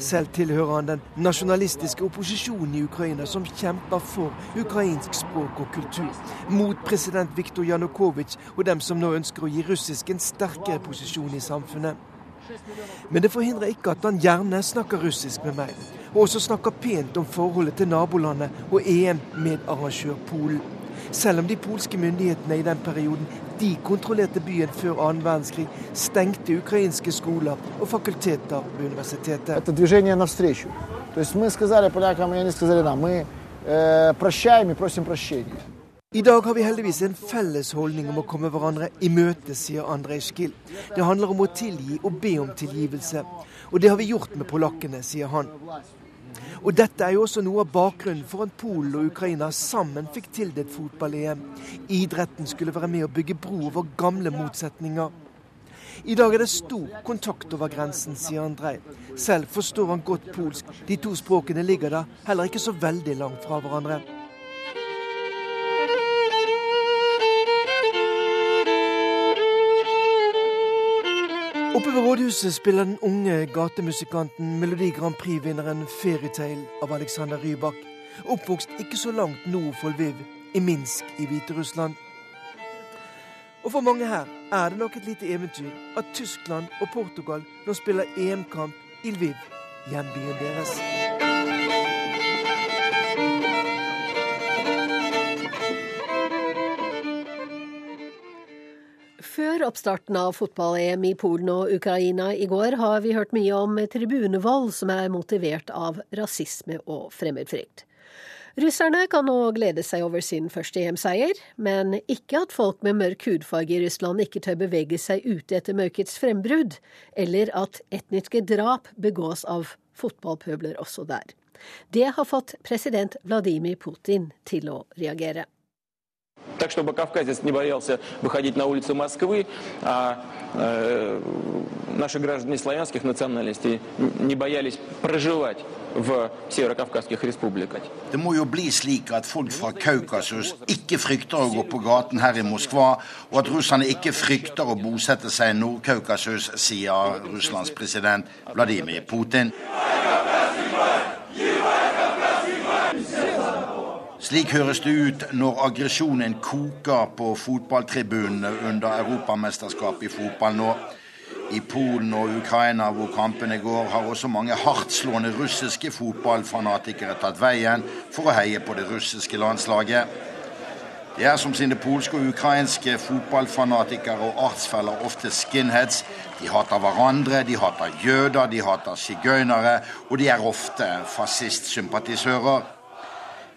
Selv tilhører han den nasjonalistiske opposisjonen i Ukraina, som kjemper for ukrainsk språk og kultur, mot president Viktor Janukovitsj og dem som nå ønsker å gi russisk en sterkere posisjon i samfunnet. Men det forhindrer ikke at han gjerne snakker russisk med meg, og også snakker pent om forholdet til nabolandet og EM-medarrangør Polen. Selv om de polske myndighetene i den perioden de kontrollerte byen før annen verdenskrig, stengte ukrainske skoler og fakulteter ved universitetet.
Это движение навстречу. То есть мы сказали полякам, и они сказали нам, мы э, прощаем и просим прощения.
I dag har vi heldigvis en felles holdning om å komme hverandre i møte, sier Andrej Skil. Det handler om å tilgi og be om tilgivelse. Og det har vi gjort med polakkene, sier han. Og dette er jo også noe av bakgrunnen for at Polen og Ukraina sammen fikk tildelt fotball-EM. Idretten skulle være med å bygge bro over gamle motsetninger. I dag er det stor kontakt over grensen, sier Andrej. Selv forstår han godt polsk. De to språkene ligger da heller ikke så veldig langt fra hverandre. Oppe ved rådhuset spiller den unge gatemusikanten Melodi Grand Prix-vinneren 'Fairytale' av Alexander Rybak. Oppvokst ikke så langt nord for Lviv, i Minsk i Hviterussland. Og for mange her er det nok et lite eventyr at Tyskland og Portugal nå spiller EM-kamp i Lviv, hjembyen deres.
Før oppstarten av fotball-EM i Polen og Ukraina i går har vi hørt mye om tribunevold som er motivert av rasisme og fremmedfrykt. Russerne kan nå glede seg over sin første EM-seier, men ikke at folk med mørk hudfarge i Russland ikke tør bevege seg ute etter mørkets frembrudd, eller at etniske drap begås av fotballpøbler også der. Det har fått president Vladimir Putin til å reagere.
Так, чтобы кавказец не боялся выходить на улицы Москвы, а э, наши граждане славянских национальностей не боялись проживать в северокавказских республиках.
Det må jo bli slik at folk fra Kaukasus ikke frykter å gå på gaten her i Moskva, og at russerne ikke frykter å bosette seg i Nord-Kaukasus, sier Russlands president Vladimir Putin. Slik høres det ut når aggresjonen koker på fotballtribunene under Europamesterskapet i fotball nå. I Polen og Ukraina, hvor kampene går, har også mange hardtslående russiske fotballfanatikere tatt veien for å heie på det russiske landslaget. Det er som sine polske og ukrainske fotballfanatikere og artsfeller ofte skinheads. De hater hverandre, de hater jøder, de hater sigøynere, og de er ofte fascistsympatisører.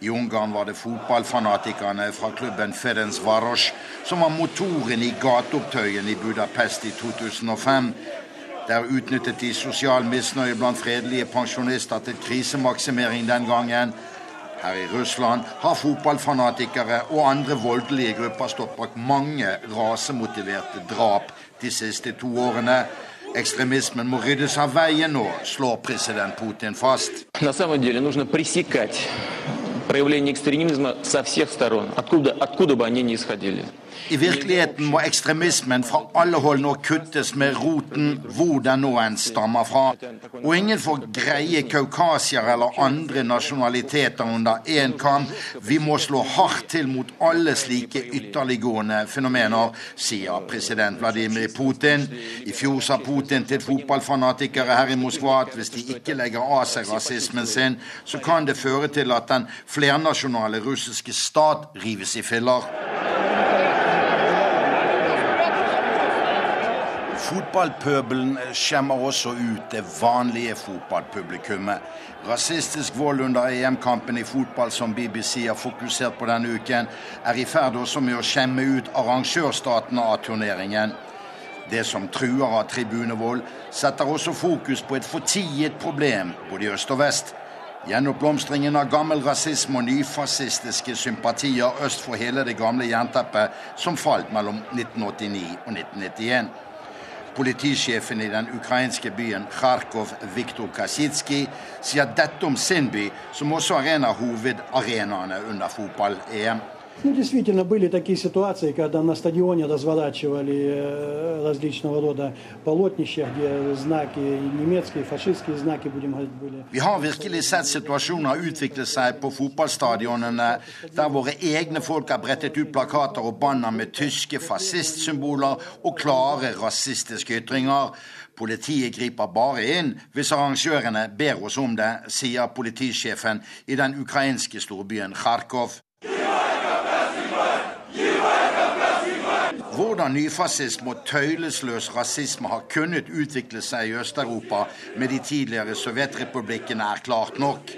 I Ungarn var det fotballfanatikerne fra klubben Ferenc Varos som var motoren i gateopptøyen i Budapest i 2005. Der utnyttet de sosial misnøye blant fredelige pensjonister til krisemaksimering den gangen. Her i Russland har fotballfanatikere og andre voldelige grupper stått bak mange rasemotiverte drap de siste to årene. Ekstremismen må ryddes av veien nå, slår president Putin fast.
На самом деле нужно пресекать проявление экстремизма со всех сторон, откуда, откуда бы они ни исходили.
I virkeligheten må ekstremismen fra alle hold nå kuttes med roten, hvor den nå enn stammer fra. Og ingen får greie kaukasier eller andre nasjonaliteter under én kam. Vi må slå hardt til mot alle slike ytterliggående fenomener, sier president Vladimir Putin. I fjor sa Putin til fotballfanatikere her i Moskva at hvis de ikke legger av seg rasismen sin, så kan det føre til at den flernasjonale russiske stat rives i filler. Fotballpøbelen skjemmer også ut det vanlige fotballpublikummet. Rasistisk vold under EM-kampen i fotball som BBC har fokusert på denne uken, er i ferd også med å skjemme ut arrangørstatene av turneringen. Det som truer av tribunevold, setter også fokus på et fortiet problem både i øst og vest. Gjenoppblomstringen av gammel rasisme og nyfascistiske sympatier øst for hele det gamle jernteppet som falt mellom 1989 og 1991. Politisjefen i den ukrainske byen Kharkov, Viktor Kasitsjkij, sier dette om sin by, som også er en av hovedarenaene under fotball-EM.
Ну, действительно, были такие ситуации, когда на стадионе разворачивали э, различного рода полотнища, где знаки, немецкие, фашистские знаки, будем говорить, были.
Vi har virkelig sett situasjoner utvikle seg på fotballstadionene der våre egne folk har brettet ut plakater og banner med tyske fascistsymboler og klare rasistiske ytringer. Politiet griper bare inn hvis arrangørene ber oss om det, sier politisjefen i den ukrainske storbyen Kharkov. Hvordan nyfascisme og tøylesløs rasisme har kunnet utvikle seg i Øst-Europa med de tidligere sovjetrepublikkene, er klart nok.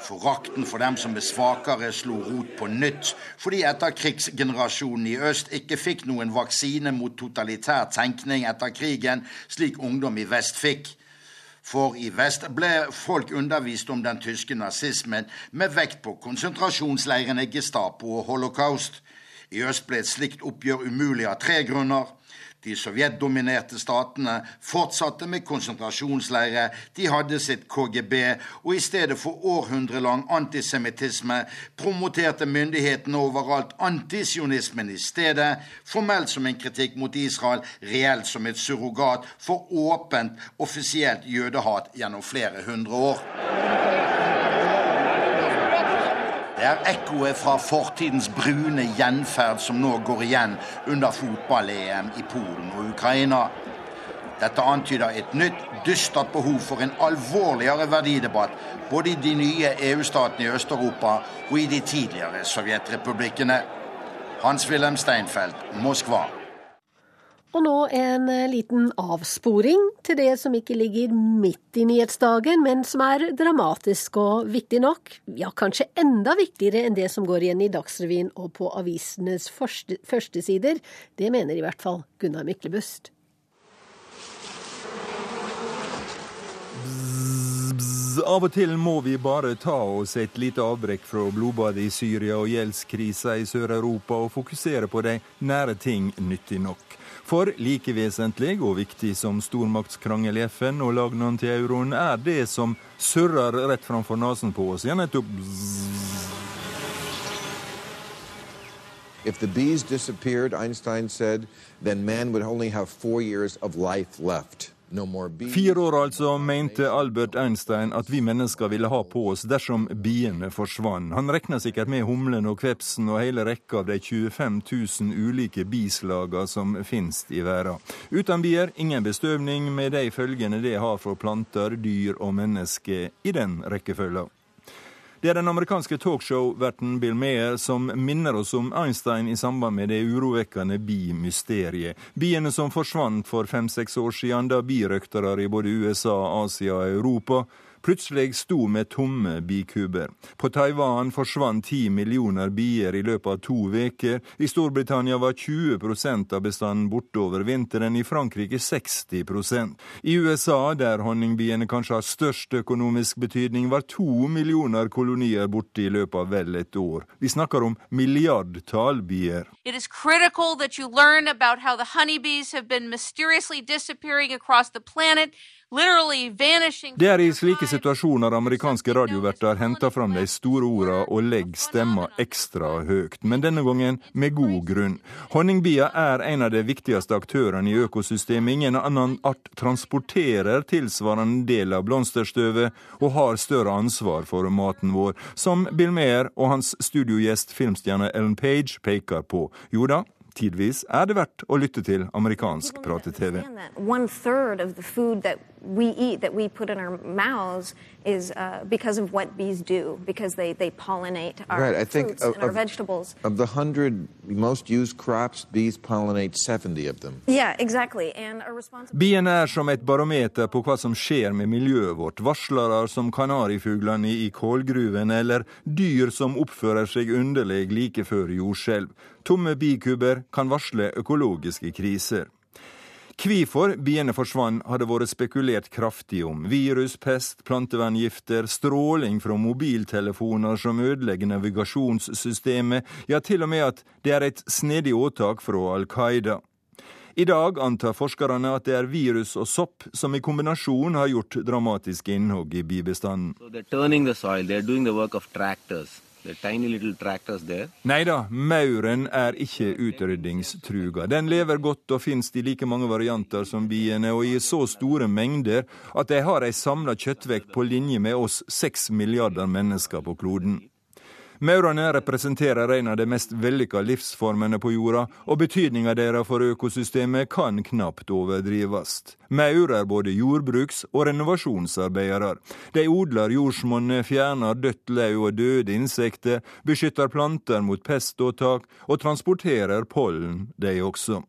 Forakten for dem som er svakere, slo rot på nytt, fordi etterkrigsgenerasjonen i øst ikke fikk noen vaksine mot totalitær tenkning etter krigen, slik ungdom i vest fikk. For i vest ble folk undervist om den tyske nazismen med vekt på konsentrasjonsleirene Gestapo og holocaust. I øst ble et slikt oppgjør umulig av tre grunner. De sovjetdominerte statene fortsatte med konsentrasjonsleirer, de hadde sitt KGB, og i stedet for århundrelang antisemittisme promoterte myndighetene overalt antisionismen i stedet, formelt som en kritikk mot Israel, reelt som et surrogat for åpent, offisielt jødehat gjennom flere hundre år. Det er ekkoet fra fortidens brune gjenferd som nå går igjen under fotball-EM i Polen og Ukraina. Dette antyder et nytt, dystert behov for en alvorligere verdidebatt både i de nye EU-statene i Øst-Europa og i de tidligere sovjetrepublikkene. Hans-Wilhelm Steinfeld, Moskva.
Og nå en eh, liten avsporing til det som ikke ligger midt i nyhetsdagen, men som er dramatisk og viktig nok. Ja, kanskje enda viktigere enn det som går igjen i Dagsrevyen og på avisenes første, førstesider. Det mener i hvert fall Gunnar Myklebust.
Av og til må vi bare ta oss et lite avbrekk fra blodbadet i Syria og gjeldskrisa i Sør-Europa og fokusere på de nære ting nyttig nok. For like vesentlig og viktig som stormaktskrangel i FN og lagnaden til euroen, er det som surrer rett framfor nesen på oss. Ja, nettopp
If the bees disappeared, Einstein said, then man would only have four years of life left.
Fire år altså, mente Albert Einstein at vi mennesker ville ha på oss dersom biene forsvant. Han regna sikkert med humlen og kvepsen og hele rekka av de 25 000 ulike bislagene som finnes i verden. Uten bier ingen bestøvning, med de følgene det har for planter, dyr og mennesker i den rekkefølgen. Det er den amerikanske talkshow-verten Bill Mayer som minner oss om Einstein i samband med det urovekkende bi-mysteriet. Biene som forsvant for fem-seks år siden da birøktere i både USA, Asia og Europa plutselig sto med tomme bikuber. På Taiwan forsvant ti millioner bier i løpet av to uker. I Storbritannia var 20% av bestanden borte over vinteren, i Frankrike 60% I USA, der honningbiene kanskje har størst økonomisk betydning, var to millioner kolonier borte i løpet av vel et år. Vi snakker om milliardtall bier.
It is critical that you learn about how the honeybees have been mysteriously disappearing planet
det er i slike situasjoner amerikanske radioverter henter fram de store orda og legger stemma ekstra høyt, men denne gangen med god grunn. Honningbia er en av de viktigste aktørene i økosystemet. Ingen annen art transporterer tilsvarende del av blomsterstøvet og har større ansvar for maten vår, som Bill Meyer og hans studiogjest filmstjerne Ellen Page peker på. Jo da, Tidvis er det verdt å lytte til amerikansk prate-TV. we eat that we put in our mouths is uh, because of what bees do because they, they pollinate our right, I think fruits of, and our of, vegetables. Of the hundred most used crops, bees pollinate 70 of them. Yeah, exactly. And our Bien er som et barometer på hva som skjer med miljøet vårt. Varslere som kanarifuglene i kålgruven eller dyr som oppfører seg underlig like før jordskjelv. Tomme bikuber kan varsle økologiske kriser. Hvorfor biene forsvant, hadde vært spekulert kraftig om. Virus, pest, planteverngifter, stråling fra mobiltelefoner som ødelegger navigasjonssystemet, ja, til og med at det er et snedig åtak fra Al Qaida. I dag antar forskerne at det er virus og sopp som i kombinasjon har gjort dramatiske innhogg i bibestanden. So Nei da, mauren er ikke utryddingstruga. Den lever godt og finnes i like mange varianter som biene, og i så store mengder at de har ei samla kjøttvekt på linje med oss seks milliarder mennesker på kloden. Maurene representerer en av de mest vellykka livsformene på jorda, og betydninga deres for økosystemet kan knapt overdrives. Maur er både jordbruks- og renovasjonsarbeidere. De odler jordsmonnet, fjerner dødt lauv og døde insekter, beskytter planter mot peståtak, og transporterer pollen, de også.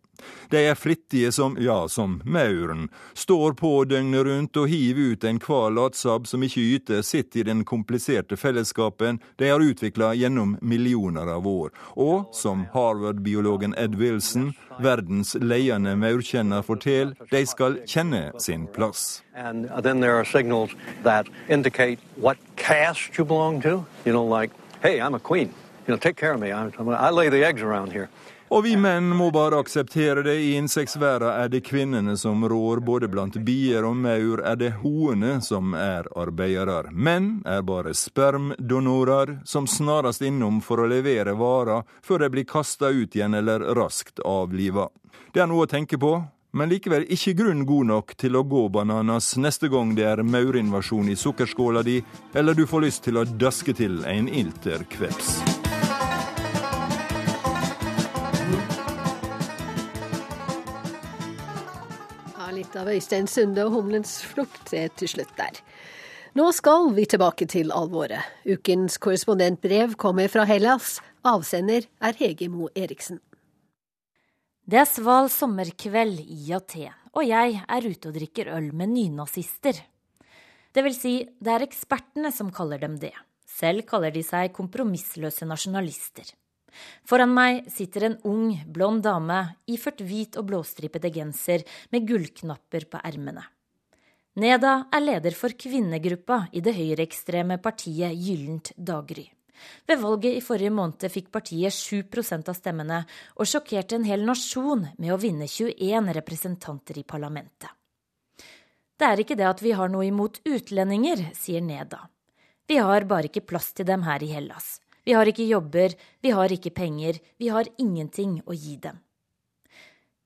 De er flittige som, ja, som mauren, står på døgnet rundt og hiver ut enhver latsabb som ikke yter sitt i den kompliserte fellesskapen de har utvikla gjennom millioner av år, og som Harvard-biologen Ed Wilson, verdens ledende maurkjenner, forteller, de skal kjenne sin plass. And then there are signals that indicate what caste you belong to. You know, like, hey, I'm a queen. You know, take care of me. I, I lay the eggs around here. Og vi menn må bare akseptere det. I insektverden er det kvinnene som rår. Både blant bier og maur er det hoene som er arbeidere. Menn er bare spermdonorer som snarest innom for å levere varer før de blir kasta ut igjen eller raskt avliva. Det er noe å tenke på, men likevel ikke grunn god nok til å gå bananas neste gang det er maurinvasjon i sukkerskåla di, eller du får lyst til å daske til en ilter kveps.
Litt av Øystein Sunde og Humlens flukt er til slutt der. Nå skal vi tilbake til alvoret. Ukens korrespondentbrev kommer fra Hellas. Avsender er Hege Mo Eriksen.
Det er sval sommerkveld i Aten, og jeg er ute og drikker øl med nynazister. Det vil si, det er ekspertene som kaller dem det. Selv kaller de seg kompromissløse nasjonalister. Foran meg sitter en ung, blond dame iført hvit og blåstripete genser med gullknapper på ermene. Neda er leder for kvinnegruppa i det høyreekstreme partiet Gyllent daggry. Ved valget i forrige måned fikk partiet 7% av stemmene, og sjokkerte en hel nasjon med å vinne 21 representanter i parlamentet. Det er ikke det at vi har noe imot utlendinger, sier Neda. Vi har bare ikke plass til dem her i Hellas. Vi har ikke jobber, vi har ikke penger, vi har ingenting å gi dem.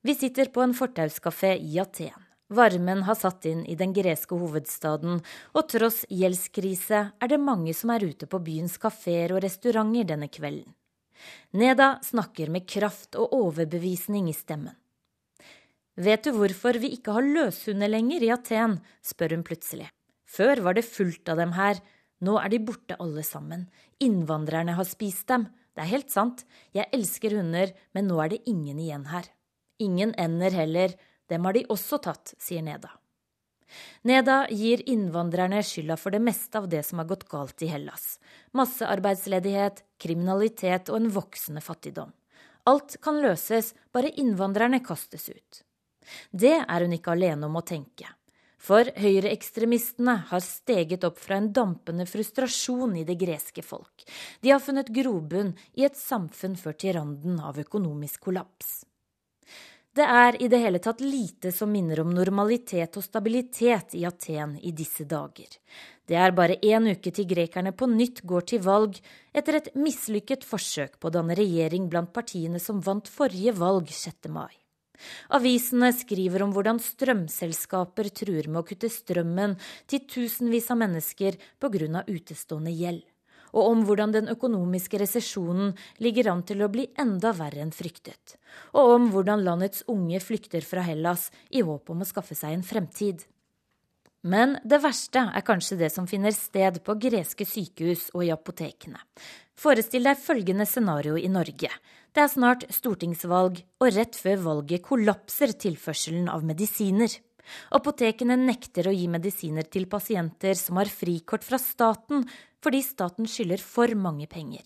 Vi sitter på en fortauskafé i Aten. Varmen har satt inn i den greske hovedstaden, og tross gjeldskrise er det mange som er ute på byens kafeer og restauranter denne kvelden. Neda snakker med kraft og overbevisning i stemmen. Vet du hvorfor vi ikke har løshunder lenger i Aten? spør hun plutselig. Før var det fullt av dem her, nå er de borte alle sammen. Innvandrerne har spist dem. Det er helt sant, jeg elsker hunder, men nå er det ingen igjen her. Ingen ender heller, dem har de også tatt, sier Neda. Neda gir innvandrerne skylda for det meste av det som har gått galt i Hellas. Massearbeidsledighet, kriminalitet og en voksende fattigdom. Alt kan løses, bare innvandrerne kastes ut. Det er hun ikke alene om å tenke. For høyreekstremistene har steget opp fra en dampende frustrasjon i det greske folk. De har funnet grobunn i et samfunn ført til randen av økonomisk kollaps. Det er i det hele tatt lite som minner om normalitet og stabilitet i Aten i disse dager. Det er bare én uke til grekerne på nytt går til valg etter et mislykket forsøk på å danne regjering blant partiene som vant forrige valg 6. mai. Avisene skriver om hvordan strømselskaper truer med å kutte strømmen til tusenvis av mennesker av utestående gjeld og om hvordan den økonomiske resesjonen ligger an til å bli enda verre enn fryktet, og om hvordan landets unge flykter fra Hellas i håp om å skaffe seg en fremtid. Men det verste er kanskje det som finner sted på greske sykehus og i apotekene. Forestill deg følgende scenario i Norge. Det er snart stortingsvalg, og rett før valget kollapser tilførselen av medisiner. Apotekene nekter å gi medisiner til pasienter som har frikort fra staten, fordi staten skylder for mange penger.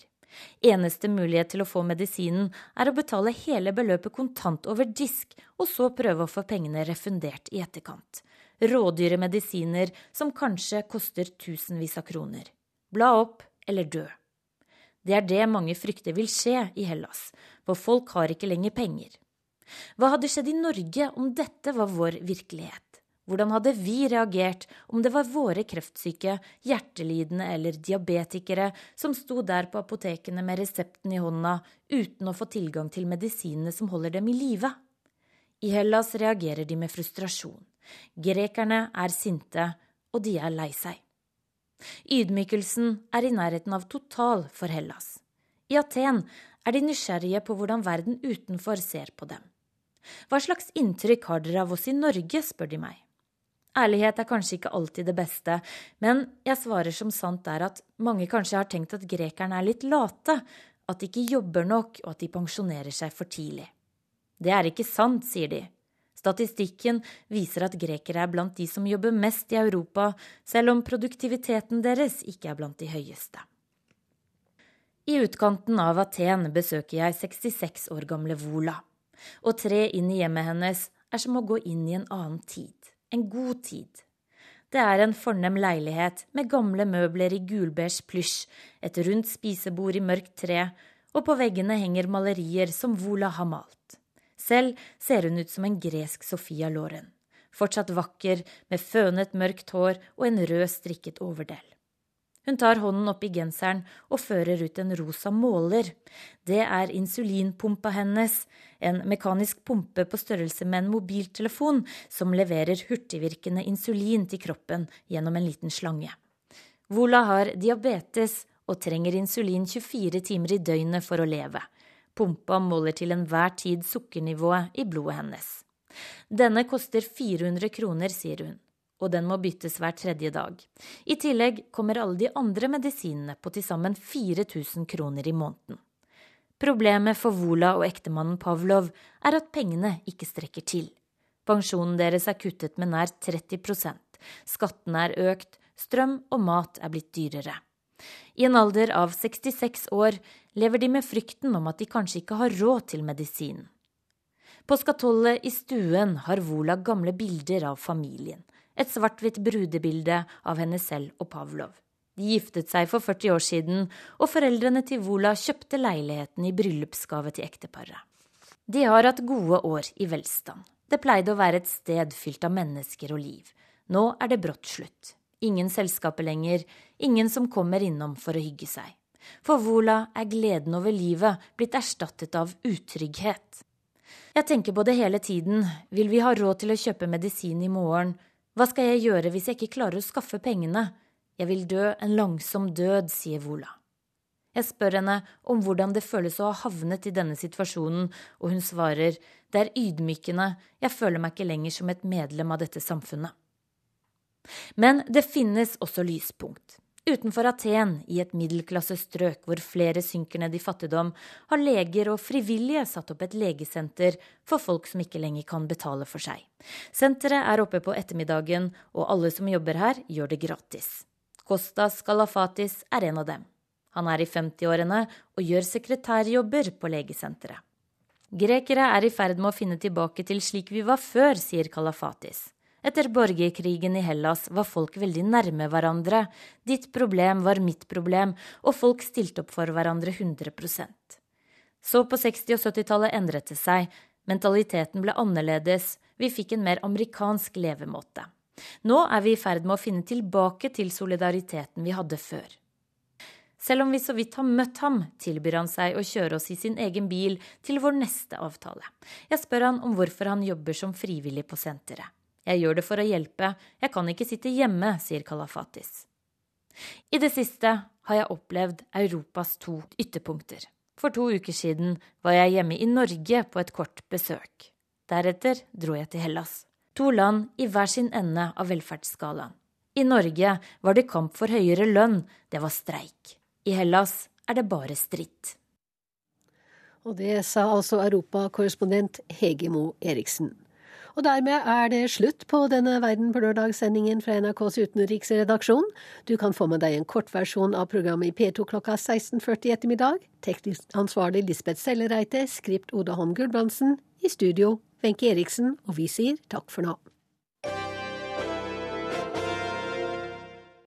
Eneste mulighet til å få medisinen er å betale hele beløpet kontant over disk, og så prøve å få pengene refundert i etterkant. Rådyre medisiner som kanskje koster tusenvis av kroner. Bla opp eller dø. Det er det mange frykter vil skje i Hellas, for folk har ikke lenger penger. Hva hadde skjedd i Norge om dette var vår virkelighet? Hvordan hadde vi reagert om det var våre kreftsyke, hjertelidende eller diabetikere som sto der på apotekene med resepten i hånda uten å få tilgang til medisinene som holder dem i live? I Hellas reagerer de med frustrasjon. Grekerne er sinte, og de er lei seg. Ydmykelsen er i nærheten av total for Hellas. I Aten er de nysgjerrige på hvordan verden utenfor ser på dem. Hva slags inntrykk har dere av oss i Norge, spør de meg. Ærlighet er kanskje ikke alltid det beste, men jeg svarer som sant er at mange kanskje har tenkt at grekerne er litt late, at de ikke jobber nok, og at de pensjonerer seg for tidlig. Det er ikke sant, sier de. Statistikken viser at grekere er blant de som jobber mest i Europa, selv om produktiviteten deres ikke er blant de høyeste. I utkanten av Aten besøker jeg 66 år gamle Vola. Å tre inn i hjemmet hennes er som å gå inn i en annen tid en god tid. Det er en fornem leilighet med gamle møbler i gulbeige plysj, et rundt spisebord i mørkt tre, og på veggene henger malerier som Vola har malt. Selv ser hun ut som en gresk Sofia Loren, fortsatt vakker med fønet mørkt hår og en rød strikket overdel. Hun tar hånden opp i genseren og fører ut en rosa måler. Det er insulinpumpa hennes, en mekanisk pumpe på størrelse med en mobiltelefon som leverer hurtigvirkende insulin til kroppen gjennom en liten slange. Vola har diabetes og trenger insulin 24 timer i døgnet for å leve. Pumpa måler til enhver tid sukkernivået i blodet hennes. Denne koster 400 kroner, sier hun og den må byttes hver tredje dag. I tillegg kommer alle de andre medisinene på til sammen 4000 kroner i måneden. Problemet for Vola og ektemannen Pavlov er at pengene ikke strekker til. Pensjonen deres er kuttet med nær 30% skattene er økt, strøm og mat er blitt dyrere. I en alder av 66 år lever de med frykten om at de kanskje ikke har råd til medisin. På skatollet i stuen har Vola gamle bilder av familien Et svart-hvitt brudebilde av henne selv og Pavlov. De giftet seg for 40 år siden, og foreldrene til Vola kjøpte leiligheten i bryllupsgave til ekteparet. De har hatt gode år i velstand. Det pleide å være et sted fylt av mennesker og liv. Nå er det brått slutt. Ingen selskaper lenger, ingen som kommer innom for å hygge seg. For Vola er gleden over livet blitt erstattet av utrygghet. Jeg tenker på det hele tiden, vil vi ha råd til å kjøpe medisin i morgen, hva skal jeg gjøre hvis jeg ikke klarer å skaffe pengene, jeg vil dø en langsom død, sier Vola. Jeg spør henne om hvordan det føles å ha havnet i denne situasjonen, og hun svarer det er ydmykende, jeg føler meg ikke lenger som et medlem av dette samfunnet. Men det finnes også lyspunkt. Utenfor Aten, i et middelklassestrøk hvor flere synker ned i fattigdom, har leger og frivillige satt opp et legesenter for folk som ikke lenger kan betale for seg. Senteret er oppe på ettermiddagen, og alle som jobber her, gjør det gratis. Kostas Galafatis er en av dem. Han er i 50-årene og gjør sekretærjobber på legesenteret. Grekere er i ferd med å finne tilbake til slik vi var før, sier Kalafatis. Etter borgerkrigen i Hellas var folk veldig nærme hverandre. Ditt problem var mitt problem, og folk stilte opp for hverandre 100% Så på 60- og 70-tallet endret det seg. Mentaliteten ble annerledes. Vi fikk en mer amerikansk levemåte. Nå er vi i ferd med å finne tilbake til solidariteten vi hadde før. Selv om vi så vidt har møtt ham, tilbyr han seg å kjøre oss i sin egen bil til vår neste avtale. Jeg spør han om hvorfor han jobber som frivillig på senteret. Jeg gjør det for å hjelpe, jeg kan ikke sitte hjemme, sier Kalafatis. I det siste har jeg opplevd Europas to ytterpunkter. For to uker siden var jeg hjemme i Norge på et kort besøk. Deretter dro jeg til Hellas. To land i hver sin ende av velferdsskalaen. I Norge var det kamp for høyere lønn, det var streik. I Hellas er det bare stritt.
Og det sa altså europakorrespondent Hege Moe Eriksen. Og dermed er det slutt på denne Verden på lørdag-sendingen fra NRKs utenriksredaksjon. Du kan få med deg en kortversjon av programmet i P2 klokka 16.40 i ettermiddag. Teknisk ansvarlig Lisbeth Sellereite, skript Oda Holm Gulbrandsen. I studio Wenche Eriksen, og vi sier takk for nå.